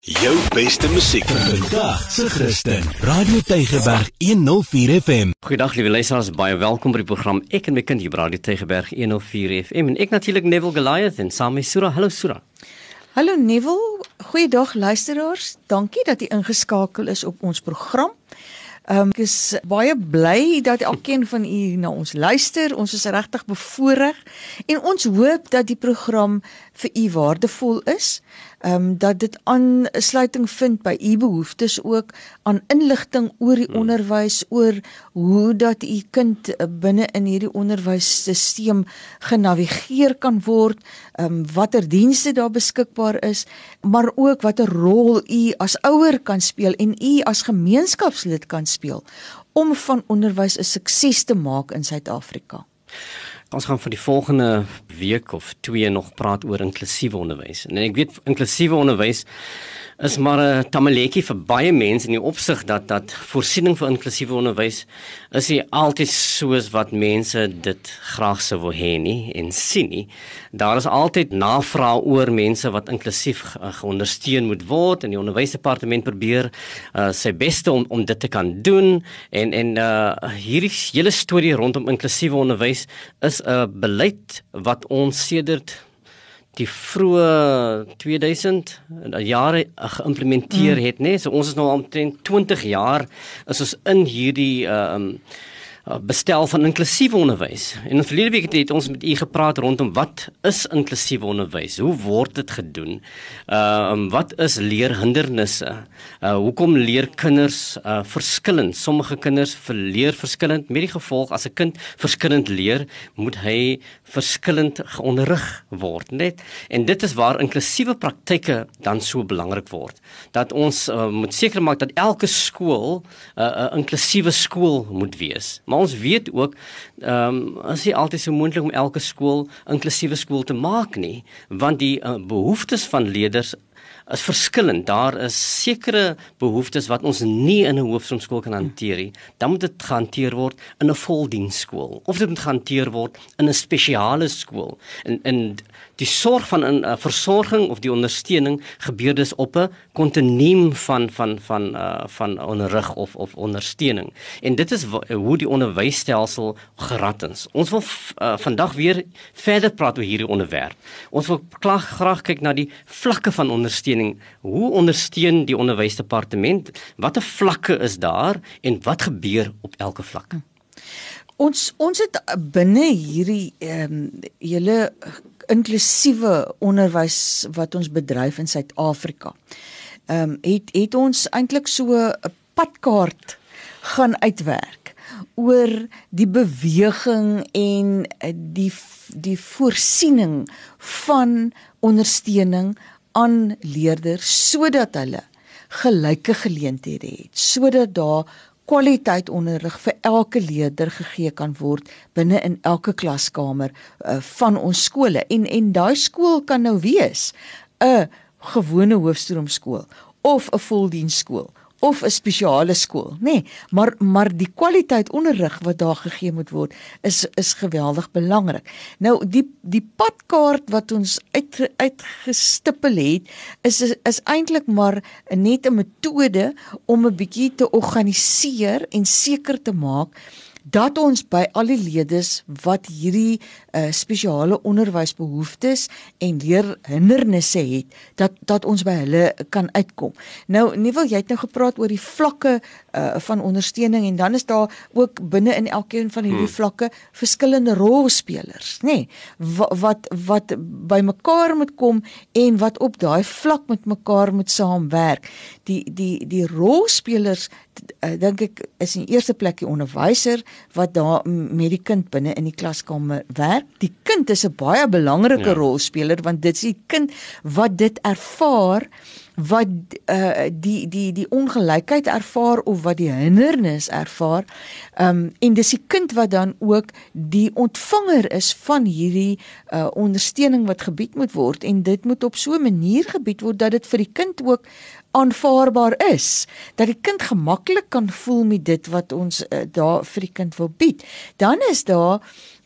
Jou beste musiek vandag se Christen. Radio Tygerberg 104 FM. Goeiedag liewe luisteraars, baie welkom by die program Ek en my kind hier by Radio Tygerberg 104 FM. En ek natuurlik Neville Goliath en saam met Sura. Hallo Sura. Hallo Neville, goeiedag luisteraars. Dankie dat jy ingeskakel is op ons program. Um, ek is baie bly dat elkeen van u na ons luister. Ons is regtig bevoorreg en ons hoop dat die program vir u waardevol is ehm um, dat dit aansluiting vind by u behoeftes ook aan inligting oor die hmm. onderwys oor hoe dat u kind binne in hierdie onderwysstelsel genavigeer kan word ehm um, watter dienste daar beskikbaar is maar ook watter rol u as ouer kan speel en u as gemeenskapslid kan speel om van onderwys 'n sukses te maak in Suid-Afrika. Ons gaan vir die volgende week of twee nog praat oor inklusiewe onderwys. En ek weet inklusiewe onderwys is maar 'n tamaletjie vir baie mense in die opsig dat dat voorsiening vir inklusiewe onderwys is nie altyd soos wat mense dit graag sou wil hê nie en sien nie. Daar is altyd navraag oor mense wat inklusief geondersteun moet word en die onderwysdepartement probeer uh, sy beste om om dit te kan doen en en uh, hierdie hele storie rondom inklusiewe onderwys is 'n beleid wat ons sedert die vroeë 2000 jare geïmplementeer mm. het nê nee? so ons is nou omtrent 20 jaar is ons in hierdie uh, um Eh, bestel van inklusiewe onderwys. En in verlede week het ons met u gepraat rondom wat is inklusiewe onderwys? Hoe word dit gedoen? Ehm uh, wat is leerhindernisse? Uh hoekom leer kinders uh verskillend? Sommige kinders verleer verskillend met die gevolg as 'n kind verskillend leer, moet hy verskillend geonderrig word, net. En dit is waar inklusiewe praktyke dan so belangrik word. Dat ons uh, moet seker maak dat elke skool 'n uh, 'n inklusiewe skool moet wees. Maar ons weet ook ehm um, as jy altyd so moontlik om elke skool inklusiewe skool te maak nie, want die uh, behoeftes van leerders is verskillend. Daar is sekere behoeftes wat ons nie in 'n hoofstroomskool kan hanteer nie. Dan moet dit gehanteer word in 'n voldiensskool of dit moet gehanteer word in 'n spesiale skool. En in die sorg van 'n uh, versorging of die ondersteuning gebeur dus op 'n kontinuum van van van uh, van onderrig of of ondersteuning. En dit is hoe die onderwysstelsel gerad is. Ons wil uh, vandag weer verder praat oor hierdie onderwerp. Ons wil graag graag kyk na die vlakke van ondersteuning ondersteuning. Hoe ondersteun die onderwysdepartement? Watter vlakke is daar en wat gebeur op elke vlak? Ons ons het binne hierdie ehm um, hele inklusiewe onderwys wat ons bedryf in Suid-Afrika. Ehm um, het het ons eintlik so 'n padkaart gaan uitwerk oor die beweging en die die voorsiening van ondersteuning aan leerders sodat hulle gelyke geleenthede het sodat daar kwaliteit onderrig vir elke leerder gegee kan word binne in elke klaskamer uh, van ons skole. En en daai skool kan nou wees 'n gewone hoofstroomskool of 'n voldiensskool of 'n spesiale skool, nê? Nee, maar maar die kwaliteit onderrig wat daar gegee moet word is is geweldig belangrik. Nou die die padkaart wat ons uit uitgestippel het is is, is eintlik maar net 'n metode om 'n bietjie te organiseer en seker te maak dat ons by al die leerders wat hierdie uh, spesiale onderwysbehoeftes en leerhindernisse het dat dat ons by hulle kan uitkom. Nou nie wil jy het nou gepraat oor die vlakke uh, van ondersteuning en dan is daar ook binne in elkeen van hierdie hmm. vlakke verskillende rolspelers, nê? Nee, wat wat wat by mekaar moet kom en wat op daai vlak met mekaar moet saamwerk. Die die die rolspelers uh, dink ek is in eerste plek die onderwyser wat daar met die kind binne in die klaskamer werk. Die kind is 'n baie belangrike ja. rolspeler want dit is die kind wat dit ervaar wat uh, die die die ongelykheid ervaar of wat die hindernis ervaar. Um en dis die kind wat dan ook die ontvanger is van hierdie uh, ondersteuning wat gebied moet word. En dit moet op so 'n manier gebied word dat dit vir die kind ook aanvaarbaar is. Dat die kind gemaklik kan voel met dit wat ons uh, daar vir die kind wil bied. Dan is daar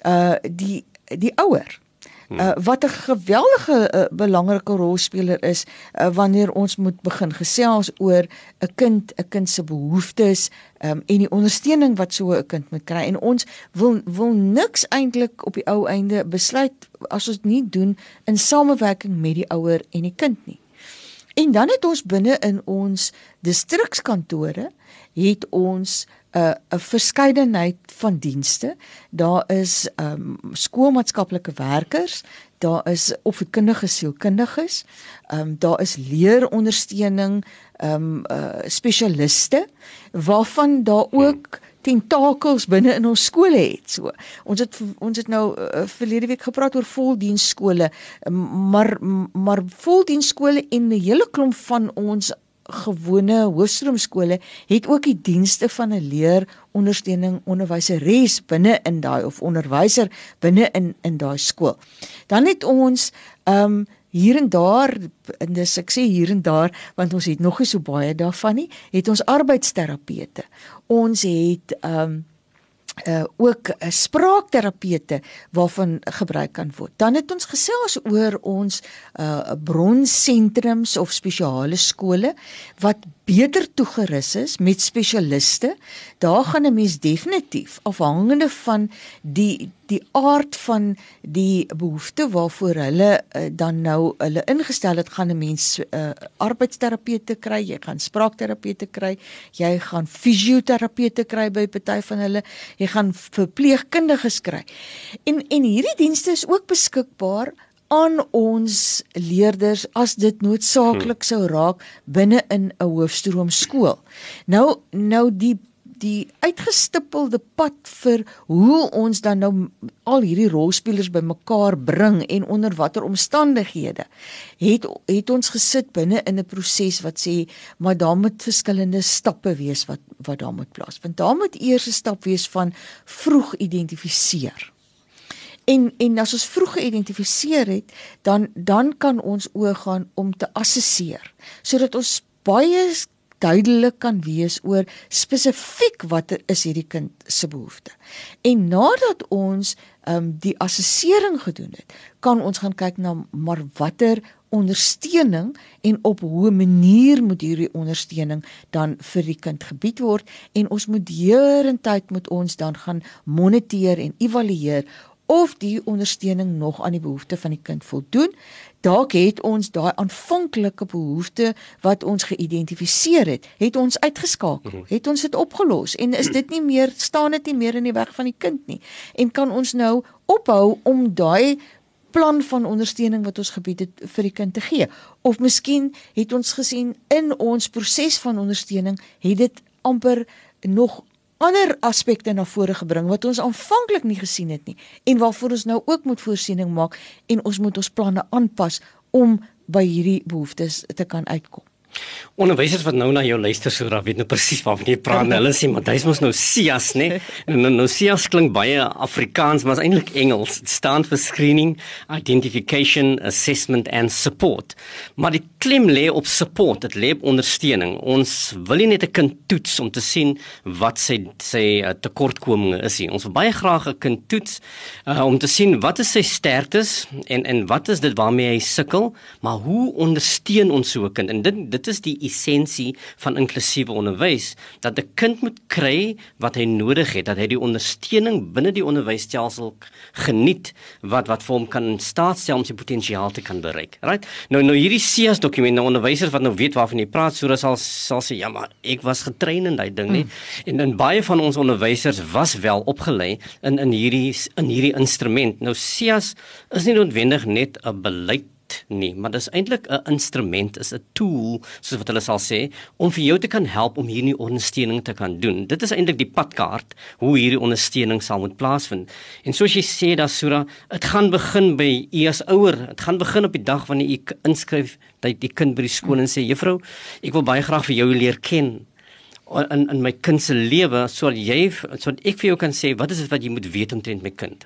uh die die ouer uh, wat 'n geweldige uh, belangrike rolspeler is uh, wanneer ons moet begin gesels oor 'n kind, 'n kind se behoeftes um, en die ondersteuning wat so 'n kind moet kry. En ons wil wil niks eintlik op die ou einde besluit as ons nie doen in samewerking met die ouer en die kind nie. En dan het ons binne in ons distrikskantore het ons 'n 'n verskeidenheid van dienste. Daar is ehm um, skoolmaatskaplike werkers, daar is opvoedkundige sielkundiges, ehm um, daar is leerondersteuning, ehm um, uh, spesialiste waarvan daar ook hmm tentakels binne in ons skole het. So, ons het ons het nou uh, verlede week gepraat oor voldiensskole, maar maar voldiensskole en 'n hele klomp van ons gewone hoofstroomskole het ook die dienste van 'n leer ondersteuning onderwyseres binne in daai of onderwyser binne in in daai skool. Dan het ons ehm um, hier en daar en dis ek sê hier en daar want ons het nog nie so baie daarvan nie het ons arbeidsterapeute ons het ehm um, uh ook 'n uh, spraakterapeute waarvan gebruik kan word. Dan het ons gesels oor ons uh bronsentrums of spesiale skole wat beter toegerus is met spesialiste. Daar gaan 'n mens definitief afhangende van die die aard van die behoefte waarvoor hulle uh, dan nou hulle ingestel het, gaan 'n mens uh, arbeidsterapeute kry, jy gaan spraakterapeute kry, jy gaan fisioterapeute kry by party van hulle, jy gaan verpleegkundiges kry. En en hierdie dienste is ook beskikbaar aan ons leerders as dit noodsaaklik sou raak binne in 'n hoofstroom skool. Nou nou die die uitgestippelde pad vir hoe ons dan nou al hierdie rolspelers bymekaar bring en onder watter omstandighede het het ons gesit binne in 'n proses wat sê maar daar moet verskillende stappe wees wat wat daar moet plaasvind. Daar moet eers 'n stap wees van vroeg identifiseer. En en as ons vroeg geïdentifiseer het, dan dan kan ons oorgaan om te assesseer sodat ons baie duidelik kan wees oor spesifiek watter is hierdie kind se behoefte. En nadat ons ehm um, die assessering gedoen het, kan ons gaan kyk na maar watter ondersteuning en op hoe manier moet hierdie ondersteuning dan vir die kind gebied word en ons moet heerentyd moet ons dan gaan moniteer en evalueer of die ondersteuning nog aan die behoeftes van die kind voldoen. Dalk het ons daai aanvanklike behoefte wat ons geïdentifiseer het, het ons uitgeskakel. Mhm. Het ons dit opgelos en is dit nie meer staan dit nie meer in die weg van die kind nie. En kan ons nou ophou om daai plan van ondersteuning wat ons gebied het vir die kind te gee. Of miskien het ons gesien in ons proses van ondersteuning het dit amper nog ander aspekte na vore gebring wat ons aanvanklik nie gesien het nie en waarvoor ons nou ook moet voorsiening maak en ons moet ons planne aanpas om by hierdie behoeftes te kan uitkom. Onderwysers wat nou na jou luister so raak weet nou presies waarvan jy praat. Hulle sê maar dis mos nou SIAS, né? En nou, nou SIAS klink baie Afrikaans, maar is eintlik Engels. Dit staan vir Screening, Identification, Assessment and Support. Maar die klem lê op support, dit lê op ondersteuning. Ons wil nie net 'n kind toets om te sien wat sy sy uh, tekortkominge is nie. Ons wil baie graag 'n kind toets uh, om te sien wat is sy sterktes en en wat is dit waarmee hy sukkel, maar hoe ondersteun ons so 'n kind? En dit dit is die essensie van inklusiewe onderwys dat 'n kind moet kry wat hy nodig het, dat hy die ondersteuning binne die onderwysstelsel geniet wat wat vir hom kan staatstel om sy potensiaal te kan bereik. Right? Nou nou hierdie SIAS dokument nou onderwysers wat nou weet waarvan jy praat, so sal sal sê ja, maar ek was getrein in daai ding nie. Mm. En in baie van ons onderwysers was wel opgelei in in hierdie in hierdie instrument. Nou SIAS is nie noodwendig net 'n beleid nie, maar dis eintlik 'n instrument, is 'n tool, soos wat hulle sal sê, om vir jou te kan help om hierdie ondersteuning te kan doen. Dit is eintlik die padkaart hoe hierdie ondersteuning sal moet plaasvind. En soos jy sê daar Sura, dit gaan begin by u as ouer. Dit gaan begin op die dag wanneer u inskryf dat die kind by die skool en sê juffrou, ek wil baie graag vir jou leer ken in in my kind se lewe sodat jy sodat ek vir jou kan sê wat is dit wat jy moet weet omtrent my kind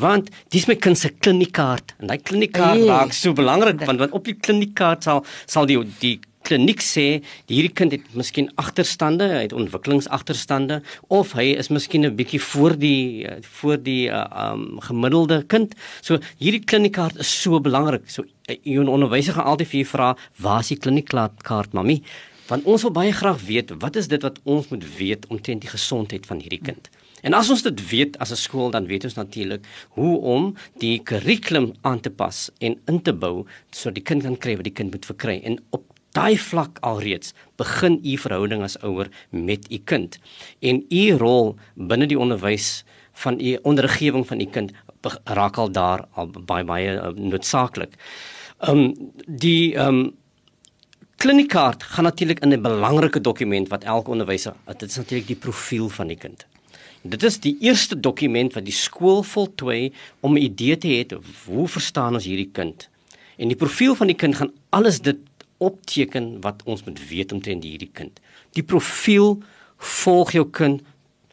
want dis my kind se kliniekkaart en daai kliniekkaart raak so belangrik want want op die kliniekkaart sal sal die die kliniek sê hierdie kind het miskien agterstande, hy het ontwikkelingsagterstande of hy is miskien 'n bietjie voor die voor die uh, um, gemiddelde kind. So hierdie kliniekkaart is so belangrik. So jou onderwyser gaan altyd vir jou vra, "Waar is die kliniekkaart, mami?" Want ons wil baie graag weet, wat is dit wat ons moet weet omtrent die gesondheid van hierdie kind? En as ons dit weet as 'n skool, dan weet ons natuurlik hoe om die kurrikulum aan te pas en in te bou sodat die kind kan kry wat die kind moet verkry. En op daai vlak alreeds begin u verhouding as ouer met u kind. En u rol binne die onderwys van u onderrigewing van u kind raak al daar al baie baie uh, noodsaaklik. Ehm um, die ehm um, kliniekkaart gaan natuurlik in 'n belangrike dokument wat elke onderwyser, dit is natuurlik die profiel van die kind. Dit is die eerste dokument wat die skool voltooi om 'n idee te hê hoe verstaan ons hierdie kind. En die profiel van die kind gaan alles dit opteken wat ons moet weet omtrent hierdie kind. Die profiel volg jou kind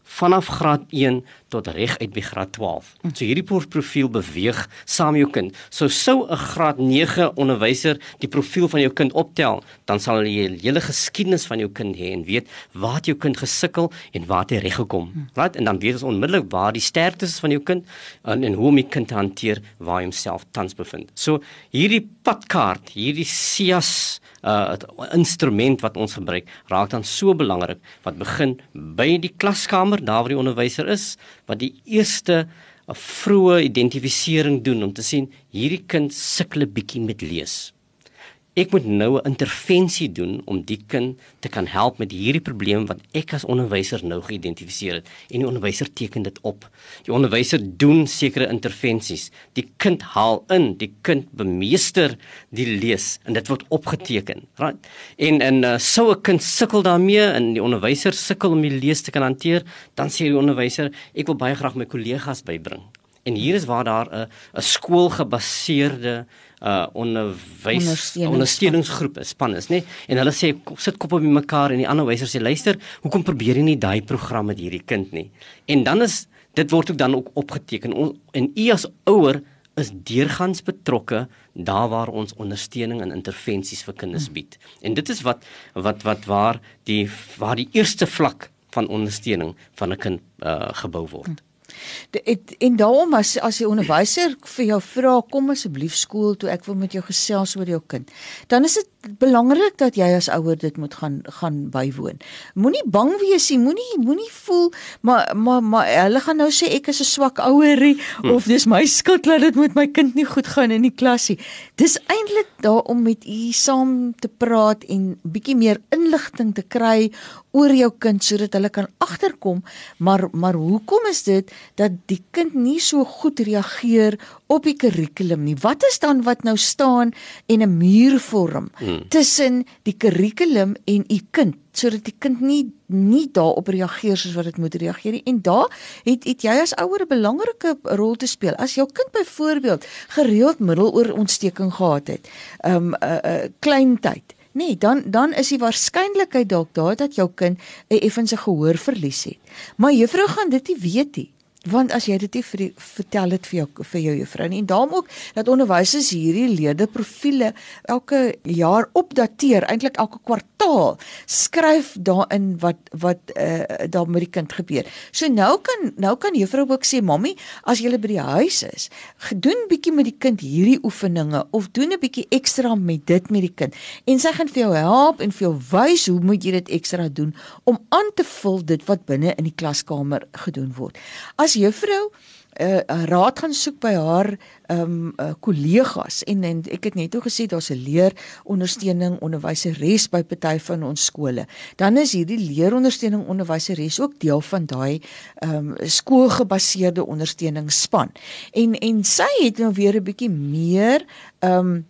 vanaf graad 1 tot reg uit by graad 12. So hierdie profiel beweeg saam met jou kind. So sou 'n graad 9 onderwyser die profiel van jou kind optel, dan sal jy die hele geskiedenis van jou kind hê en weet waar jou kind gesukkel en waar hy reg gekom. Right? En dan weet ons onmiddellik waar die sterktes is van jou kind en, en hoe om die kind te hanteer waar hy homself tans bevind. So hierdie padkaart, hierdie SIAS uh instrument wat ons gebruik raak dan so belangrik wat begin by die klaskamer daar waar die onderwyser is wat die eerste 'n uh, vroeë identifisering doen om te sien hierdie kind sukkel 'n bietjie met lees ek moet nou 'n intervensie doen om die kind te kan help met hierdie probleem wat ek as onderwyser nou geïdentifiseer het en die onderwyser teken dit op. Die onderwyser doen sekere intervensies. Die kind haal in, die kind bemeester die lees en dit word opgeteken. Right? En en uh, sou 'n kind sukkel daarmee en die onderwyser sukkel om die lees te kan hanteer, dan sê die onderwyser, ek wil baie graag my kollegas bybring. En hier is waar daar 'n 'n skoolgebaseerde uh onderwys ondersteuningsgroepe span is, nê? En hulle sê sit kop op mekaar en die ander wysers sê luister, hoekom probeer jy nie daai program met hierdie kind nie? En dan is dit word ook dan ook opgeteken en u as ouer is deurgangs betrokke daar waar ons ondersteuning en intervensies vir kinders bied. En dit is wat wat wat waar die waar die eerste vlak van ondersteuning van 'n kind uh, gebou word. De, en daarom as as die onderwyser vir jou vra kom asseblief skool toe ek wil met jou gesels oor jou kind. Dan is dit belangrik dat jy as ouer dit moet gaan gaan bywoon. Moenie bang wees nie, moenie moenie voel maar maar maar hulle gaan nou sê ek is 'n swak ouerie hm. of dis my skuld dat dit met my kind nie goed gaan in die klasie. Dis eintlik daar om met u saam te praat en bietjie meer inligting te kry oor jou kind sodat hulle kan agterkom maar maar hoekom is dit dat die kind nie so goed reageer op die kurrikulum nie. Wat is dan wat nou staan en 'n muur vorm hmm. Tussen die kurrikulum en u kind sodat die kind nie nie daarop reageer soos wat dit moet reageer nie. En daar het het jy as ouer 'n belangrike rol te speel. As jou kind byvoorbeeld gereeld middeloorontsteking gehad het, um, 'n uh, uh, klein tyd Nee, dan dan is die waarskynlikheid dalk daar dat jou kind 'n effense gehoor verlies het. Maar juffrou gaan dit nie weet nie want as jy dit nie vir die, vertel dit vir jou vir jou juffrou nie en daarom ook dat onderwysers hierdie leerde profile elke jaar opdateer eintlik elke kwartaal skryf daarin wat wat uh, daar met die kind gebeur. So nou kan nou kan juffrou ook sê mammie as jy by die huis is, gedoen bietjie met die kind hierdie oefeninge of doen 'n bietjie ekstra met dit met die kind en sy gaan vir jou help en vir jou wys hoe moet jy dit ekstra doen om aan te vul dit wat binne in die klaskamer gedoen word. As juffrou 'n uh, uh, raad gaan soek by haar ehm um, uh, kollegas en, en ek het net o gesê daar's 'n leer ondersteuning onderwyseres by party van ons skole. Dan is hierdie leerondersteuning onderwyseres ook deel van daai ehm um, skoolgebaseerde ondersteuningsspan. En en sy het nou weer 'n bietjie meer ehm um,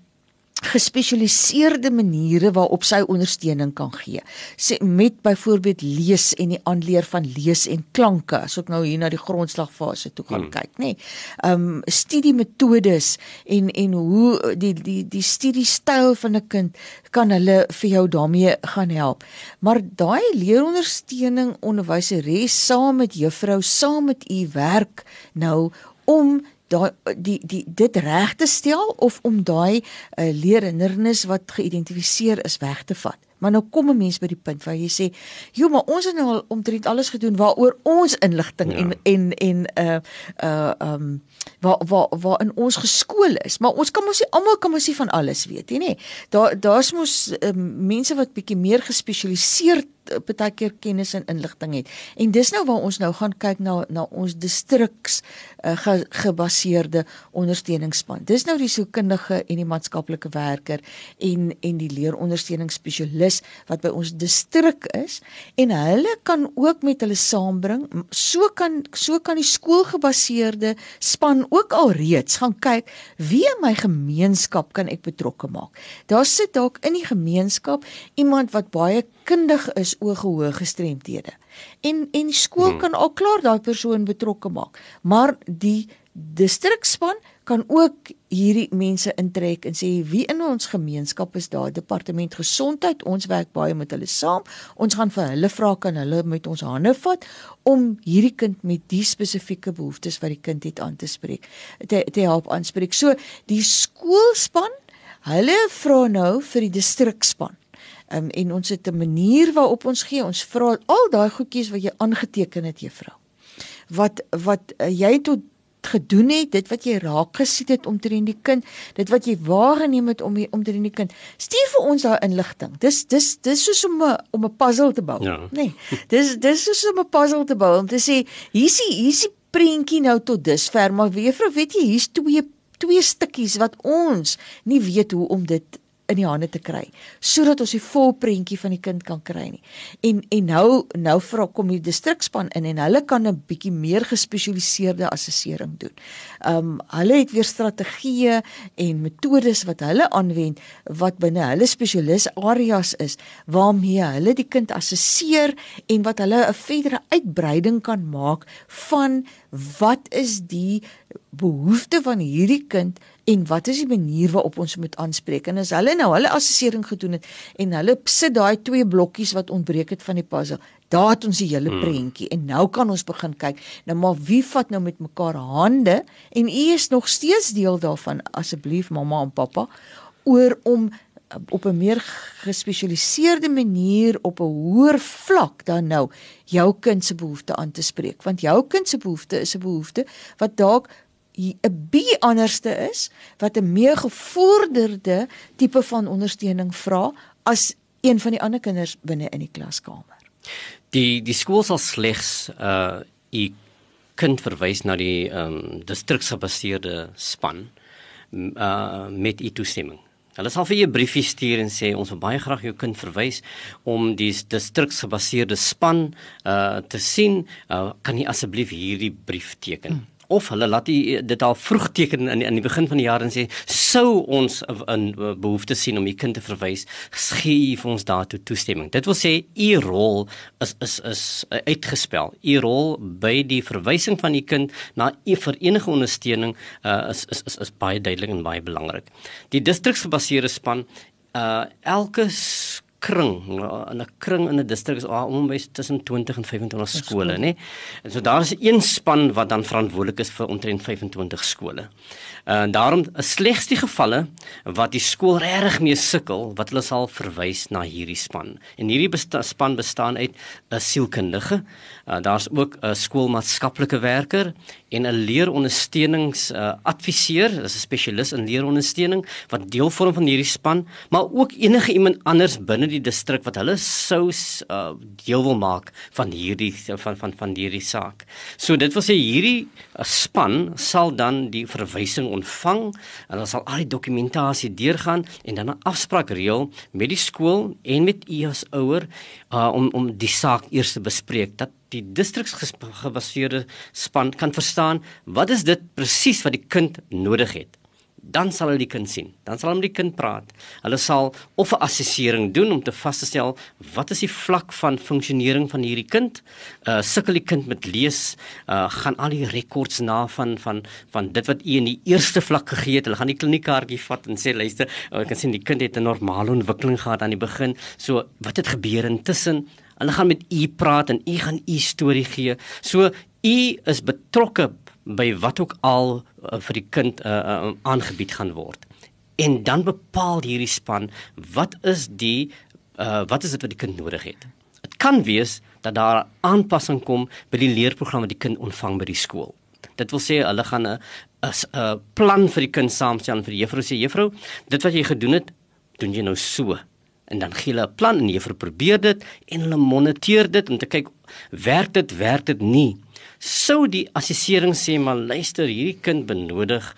gespesialiseerde maniere waarop sy ondersteuning kan gee. Sê met byvoorbeeld lees en die aanleer van lees en klanke, as ek nou hier na die grondslagfase toe gaan hmm. kyk, nê. Nee. Um studiemetodes en en hoe die die die studiestyl van 'n kind kan hulle vir jou daarmee gaan help. Maar daai leerondersteuning onderwyseres saam met juffrou, saam met u werk nou om daai die die dit reg te stel of om daai uh, leerhindernis wat geïdentifiseer is weg te vat. Maar nou kom 'n mens by die punt waar jy sê, "Jo, maar ons het nou al omtrent alles gedoen waaroor ons inligting ja. en en en uh uh um waar waar waar in ons geskool is, maar ons kan mos nie almal kan mos nie van alles weet nie, nê. Daar daar's mos uh, mense wat bietjie meer gespesialiseer baie keer kennis en inligting het. En dis nou waar ons nou gaan kyk na na ons distriks uh, ge, gebaseerde ondersteuningsspan. Dis nou die sielkundige en die maatskaplike werker en en die leerondersteuningsspesialis wat by ons distrik is en hulle kan ook met hulle saambring. So kan so kan die skoolgebaseerde span ook alreeds gaan kyk wie in my gemeenskap kan ek betrokke maak. Daar sit dalk in die gemeenskap iemand wat baie kundig is oor gehoor gestremthede. En en skool hmm. kan al klaar daai persoon betrokke maak. Maar die distrikspan kan ook hierdie mense intrek en sê wie in ons gemeenskap is daar departement gesondheid ons werk baie met hulle saam ons gaan vir hulle vra kan hulle met ons hande vat om hierdie kind met die spesifieke behoeftes wat die kind het aan te spreek te, te help aanspreek so die skoolspan hulle vra nou vir die distrikspan um, en ons het 'n manier waarop ons gee. Ons vra al daai goedjies wat jy aangeteken het, juffrou. Wat wat uh, jy tot gedoen het, dit wat jy raak gesien het omtrent die kind, dit wat jy waargeneem het om omtrent die kind. Stuur vir ons daai inligting. Dis dis dis soos om 'n om 'n puzzle te bou. Ja. Nee. Dis dis soos om 'n puzzle te bou om te sê hier's die hier's die prentjie nou tot dusver, maar juffrou, weet jy, hier's twee twee stukkies wat ons nie weet hoe om dit in die hande te kry sodat ons die vol prentjie van die kind kan kry nie. En en nou nou vra kom die distrikspan in en hulle kan 'n bietjie meer gespesialiseerde assessering doen. Um hulle het weer strategieë en metodes wat hulle aanwend wat binne hulle spesialis areas is waarmee hulle die kind assesseer en wat hulle 'n verdere uitbreiding kan maak van wat is die behoefte van hierdie kind en wat is die manier waarop ons moet aanspreek? En as hulle nou hulle assessering gedoen het en hulle sit daai twee blokkies wat ontbreek het van die puzzle daar het ons die hele hmm. prentjie. En nou kan ons begin kyk. Nou maar wie vat nou met mekaar hande? En u is nog steeds deel daarvan asseblief mamma en pappa oor om eh, op 'n meer gespesialiseerde manier op 'n hoër vlak dan nou jou kind se behoefte aan te spreek. Want jou kind se behoefte is 'n behoefte wat dalk 'n bietjie anderste is wat 'n meer gevorderde tipe van ondersteuning vra as een van die ander kinders binne in die klaskamer. Die die skool sal slegs uh u kind verwys na die ehm um, distriksgebaseerde span uh met u toestemming. Hulle sal vir u 'n briefie stuur en sê ons wil baie graag jou kind verwys om die distriksgebaseerde span uh te sien. Uh, kan jy asseblief hierdie brief teken? Hmm of hulle laat die, dit al vroeg teken in in die begin van die jaar en sê sou ons 'n behoefte sien om u kind te verwys gee vir ons daartoe toestemming. Dit wil sê u rol is is is uitgespel. U rol by die verwysing van u kind na u vir enige ondersteuning uh, is, is is is baie duidelik en baie belangrik. Die distriksgebaseerde span uh, elke kring in 'n kring in 'n distrik is om by tussen 20 en 25 skole nê. En so daar is een span wat dan verantwoordelik is vir omtrent 25 skole. En daarom is slegs die gevalle wat die skool regtig mee sukkel wat hulle sal verwys na hierdie span. En hierdie besta span bestaan uit 'n sielkundige, uh, daar's ook 'n skoolmaatskaplike werker en 'n leerondersteunings uh, adviseur, dis 'n spesialis in leerondersteuning wat deel vorm van hierdie span, maar ook enige iemand anders binne die distrik wat hulle sou uh, deel wil maak van hierdie van van van hierdie saak. So dit wil sê hierdie uh, span sal dan die verwysing ontvang en hulle sal al die dokumentasie deurgaan en dan 'n afspraak reël met die skool en met u as ouer uh, om om die saak eers te bespreek dat die distriksgebaseerde span kan verstaan wat is dit presies wat die kind nodig het. Dan sal hulle die kind sien. Dan sal hulle met die kind praat. Hulle sal of 'n assessering doen om te vasstel wat is die vlak van funksionering van hierdie kind. Uh sukkel die kind met lees? Uh gaan al die rekords na van van van dit wat u in die eerste vlak gegee het? Hulle gaan die kliniekkaartjie vat en sê luister uh, ek kan sien die kind het 'n normale ontwikkeling gehad aan die begin. So wat het gebeur intussen Hulle gaan met u praat en u gaan u storie gee. So u is betrokke by wat ook al uh, vir die kind uh, uh, aangebied gaan word. En dan bepaal hierdie span wat is die uh, wat is dit wat die kind nodig het. Dit kan wees dat daar aanpassing kom by die leerprogram wat die kind ontvang by die skool. Dit wil sê hulle gaan 'n 'n plan vir die kind saamstel vir die juffrou sê juffrou, dit wat jy gedoen het, doen jy nou so. En dan gee hulle 'n plan en juffrou probeer dit en hulle moniteer dit om te kyk werk dit, werk dit nie. Sou die assessering sê maar luister, hierdie kind benodig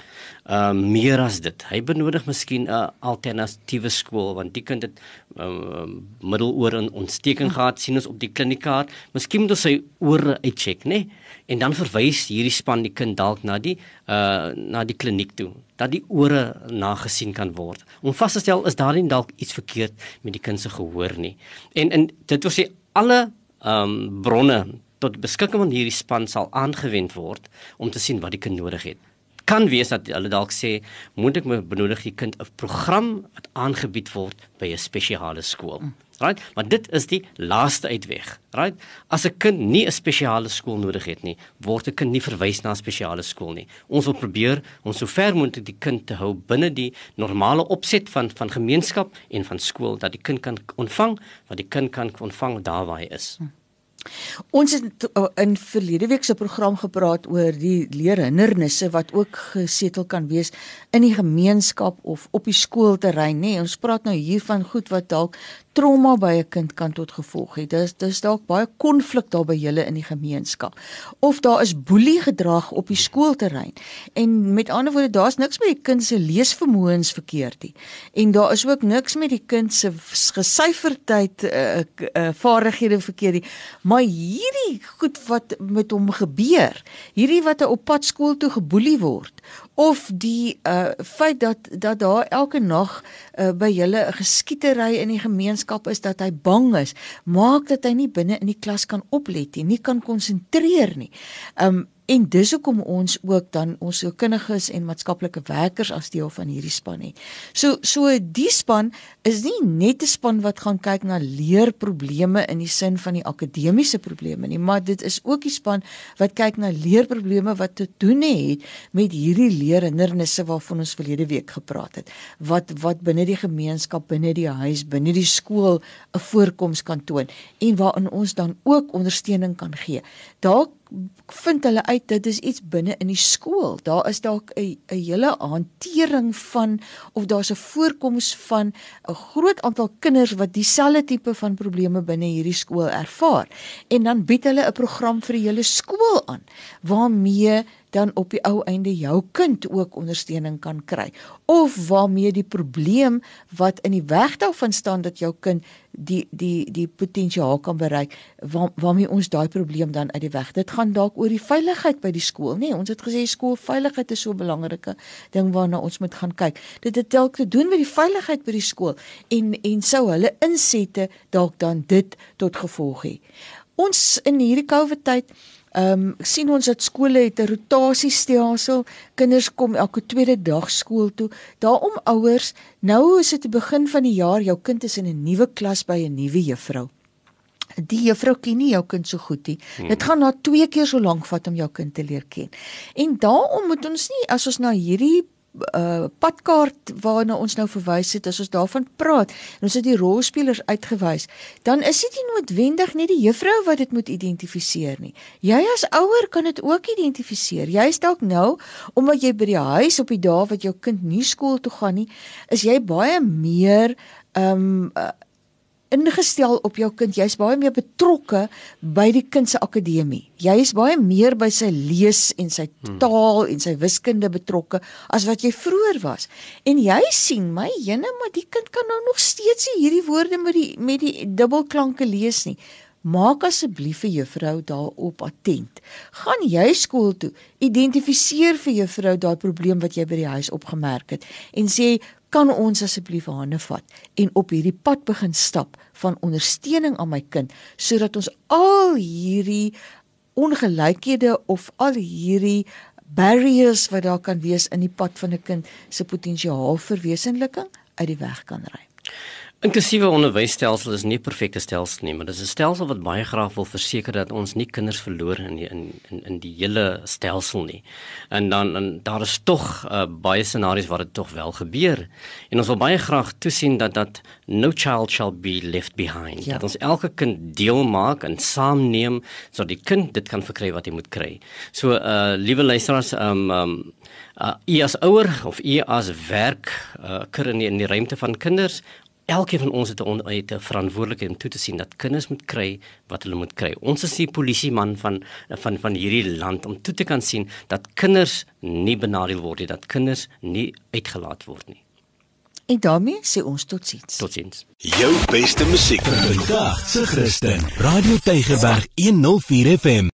uh meer as dit. Hy benodig miskien 'n alternatiewe skool want die kind het uh, middeloor in ontsteking gehad sien ons op die klinikaat. Miskien moet ons sy ore uitcheck, né? Nee? En dan verwys hierdie span die kind dalk na die uh na die kliniek toe dat die ore nagesien kan word. Om vas te stel is daar nie dalk iets verkeerd met die kind se gehoor nie. En en dit wil sê alle um bronne tot beskikking van hierdie span sal aangewend word om te sien wat die kind nodig het kan wees dat hulle dalk sê moet ek benodig die kind 'n program wat aangebied word by 'n spesiale skool. Right? Maar dit is die laaste uitweg. Right? As 'n kind nie 'n spesiale skool nodig het nie, word 'n kind nie verwys na 'n spesiale skool nie. Ons wil probeer om so ver moontlik die kind te hou binne die normale opset van van gemeenskap en van skool dat die kind kan ontvang wat die kind kan ontvang daar waar hy is. Hm. Ons het uh, in verlede week se program gepraat oor die leerhindernisse wat ook gesetel kan wees in die gemeenskap of op die skoolterrein, nê. Nee, ons praat nou hier van goed wat dalk trauma by 'n kind kan tot gevolg hê. Dis dis dalk baie konflik daar by julle in die gemeenskap. Of daar is boelie gedrag op die skoolterrein. En met ander woorde, daar's niks met die kind se leesvermoëns verkeerd nie. En daar is ook niks met die kind se gesyferdheid uh, uh, vaardighede verkeerd nie. Maar hierdie goed wat met hom gebeur, hierdie wat hy op pad skool toe geboelie word of die uh feit dat dat daar elke nag uh, by julle 'n geskietery in die gemeenskap is dat hy bang is, maak dat hy nie binne in die klas kan oplet nie, nie kan konsentreer nie. Um En dis hoekom ons ook dan ons sielkundiges en maatskaplike werkers as deel van hierdie span het. So so die span is nie net 'n span wat gaan kyk na leerprobleme in die sin van die akademiese probleme nie, maar dit is ook die span wat kyk na leerprobleme wat te doen het met hierdie leerhindernisse waarvan ons verlede week gepraat het. Wat wat binne die gemeenskap, binne die huis, binne die skool 'n voorkoms kan toon en waarin ons dan ook ondersteuning kan gee. Daar vind hulle uit dit is iets binne in die skool. Daar is dalk 'n 'n hele hantering van of daar's 'n voorkoms van 'n groot aantal kinders wat dieselfde tipe van probleme binne hierdie skool ervaar. En dan bied hulle 'n program vir die hele skool aan waarmee dan op die ou einde jou kind ook ondersteuning kan kry of waarmee die probleem wat in die weg daarvan staan dat jou kind die die die potensiaal kan bereik waar, waarmee ons daai probleem dan uit die weg. Dit gaan dalk oor die veiligheid by die skool, nê? Nee, ons het gesê skoolveiligheid is so 'n belangrike ding waarna ons moet gaan kyk. Dit het dalk te doen met die veiligheid by die skool en en sou hulle insette dalk dan dit tot gevolg hê. Ons in hierdie COVID tyd Ehm um, sien ons dat skole het 'n rotasiestelsel. Kinders kom elke tweede dag skool toe. Daarom ouers, nou is dit die begin van die jaar, jou kind is in 'n nuwe klas by 'n nuwe juffrou. Die juffrou ken nie jou kind so goed nie. Hmm. Dit gaan na twee keer so lank vat om jou kind te leer ken. En daarom moet ons nie as ons na hierdie uh padkaart waarna ons nou verwys het as ons daarvan praat en ons het die rolspelers uitgewys dan is dit nie noodwendig net die juffrou wat dit moet identifiseer nie. Jy as ouer kan dit ook identifiseer. Jy is dalk nou omdat jy by die huis op die dae wat jou kind nie skool toe gaan nie is jy baie meer um uh, ingestel op jou kind. Jy's baie meer betrokke by die kind se akademie. Jy is baie meer by sy lees en sy hmm. taal en sy wiskunde betrokke as wat jy vroeër was. En jy sien my, jene, maar die kind kan nou nog steeds nie hierdie woorde met die met die dubbelklanke lees nie. Maak asseblief vir juffrou daarop attent. Gaan jy skool toe, identifiseer vir juffrou daai probleem wat jy by die huis opgemerk het en sê kan ons asseblief hande vat en op hierdie pad begin stap van ondersteuning aan my kind sodat ons al hierdie ongelykhede of al hierdie barriers wat daar kan wees in die pad van 'n kind se potensiaal verwesenliking uit die weg kan ry. Inklusiewe onderwysstelsel is nie 'n perfekte stelsel nie, maar dit is 'n stelsel wat baie graag wil verseker dat ons nie kinders verloor in die, in in in die hele stelsel nie. En dan en daar is tog uh, baie scenario's waar dit tog wel gebeur. En ons wil baie graag toesien dat dat no child shall be left behind. Ja. Dat ons elke kind deel maak en saamneem sodat die kind dit kan verkry wat hy moet kry. So uh liewe luisteraars, um um uh, u as ouer of u as werk uh, kry in die, in die ruimte van kinders elkeen van ons het 'n uit 'n verantwoordelikheid om toe te sien dat kinders moet kry wat hulle moet kry. Ons is die polisieman van van van hierdie land om toe te kan sien dat kinders nie benadeel word nie, dat kinders nie uitgelaat word nie. En daarmee sê ons totsiens. Totsiens. Jou beste musiek vir vandag se Christen. Radio Tygerberg 104 FM.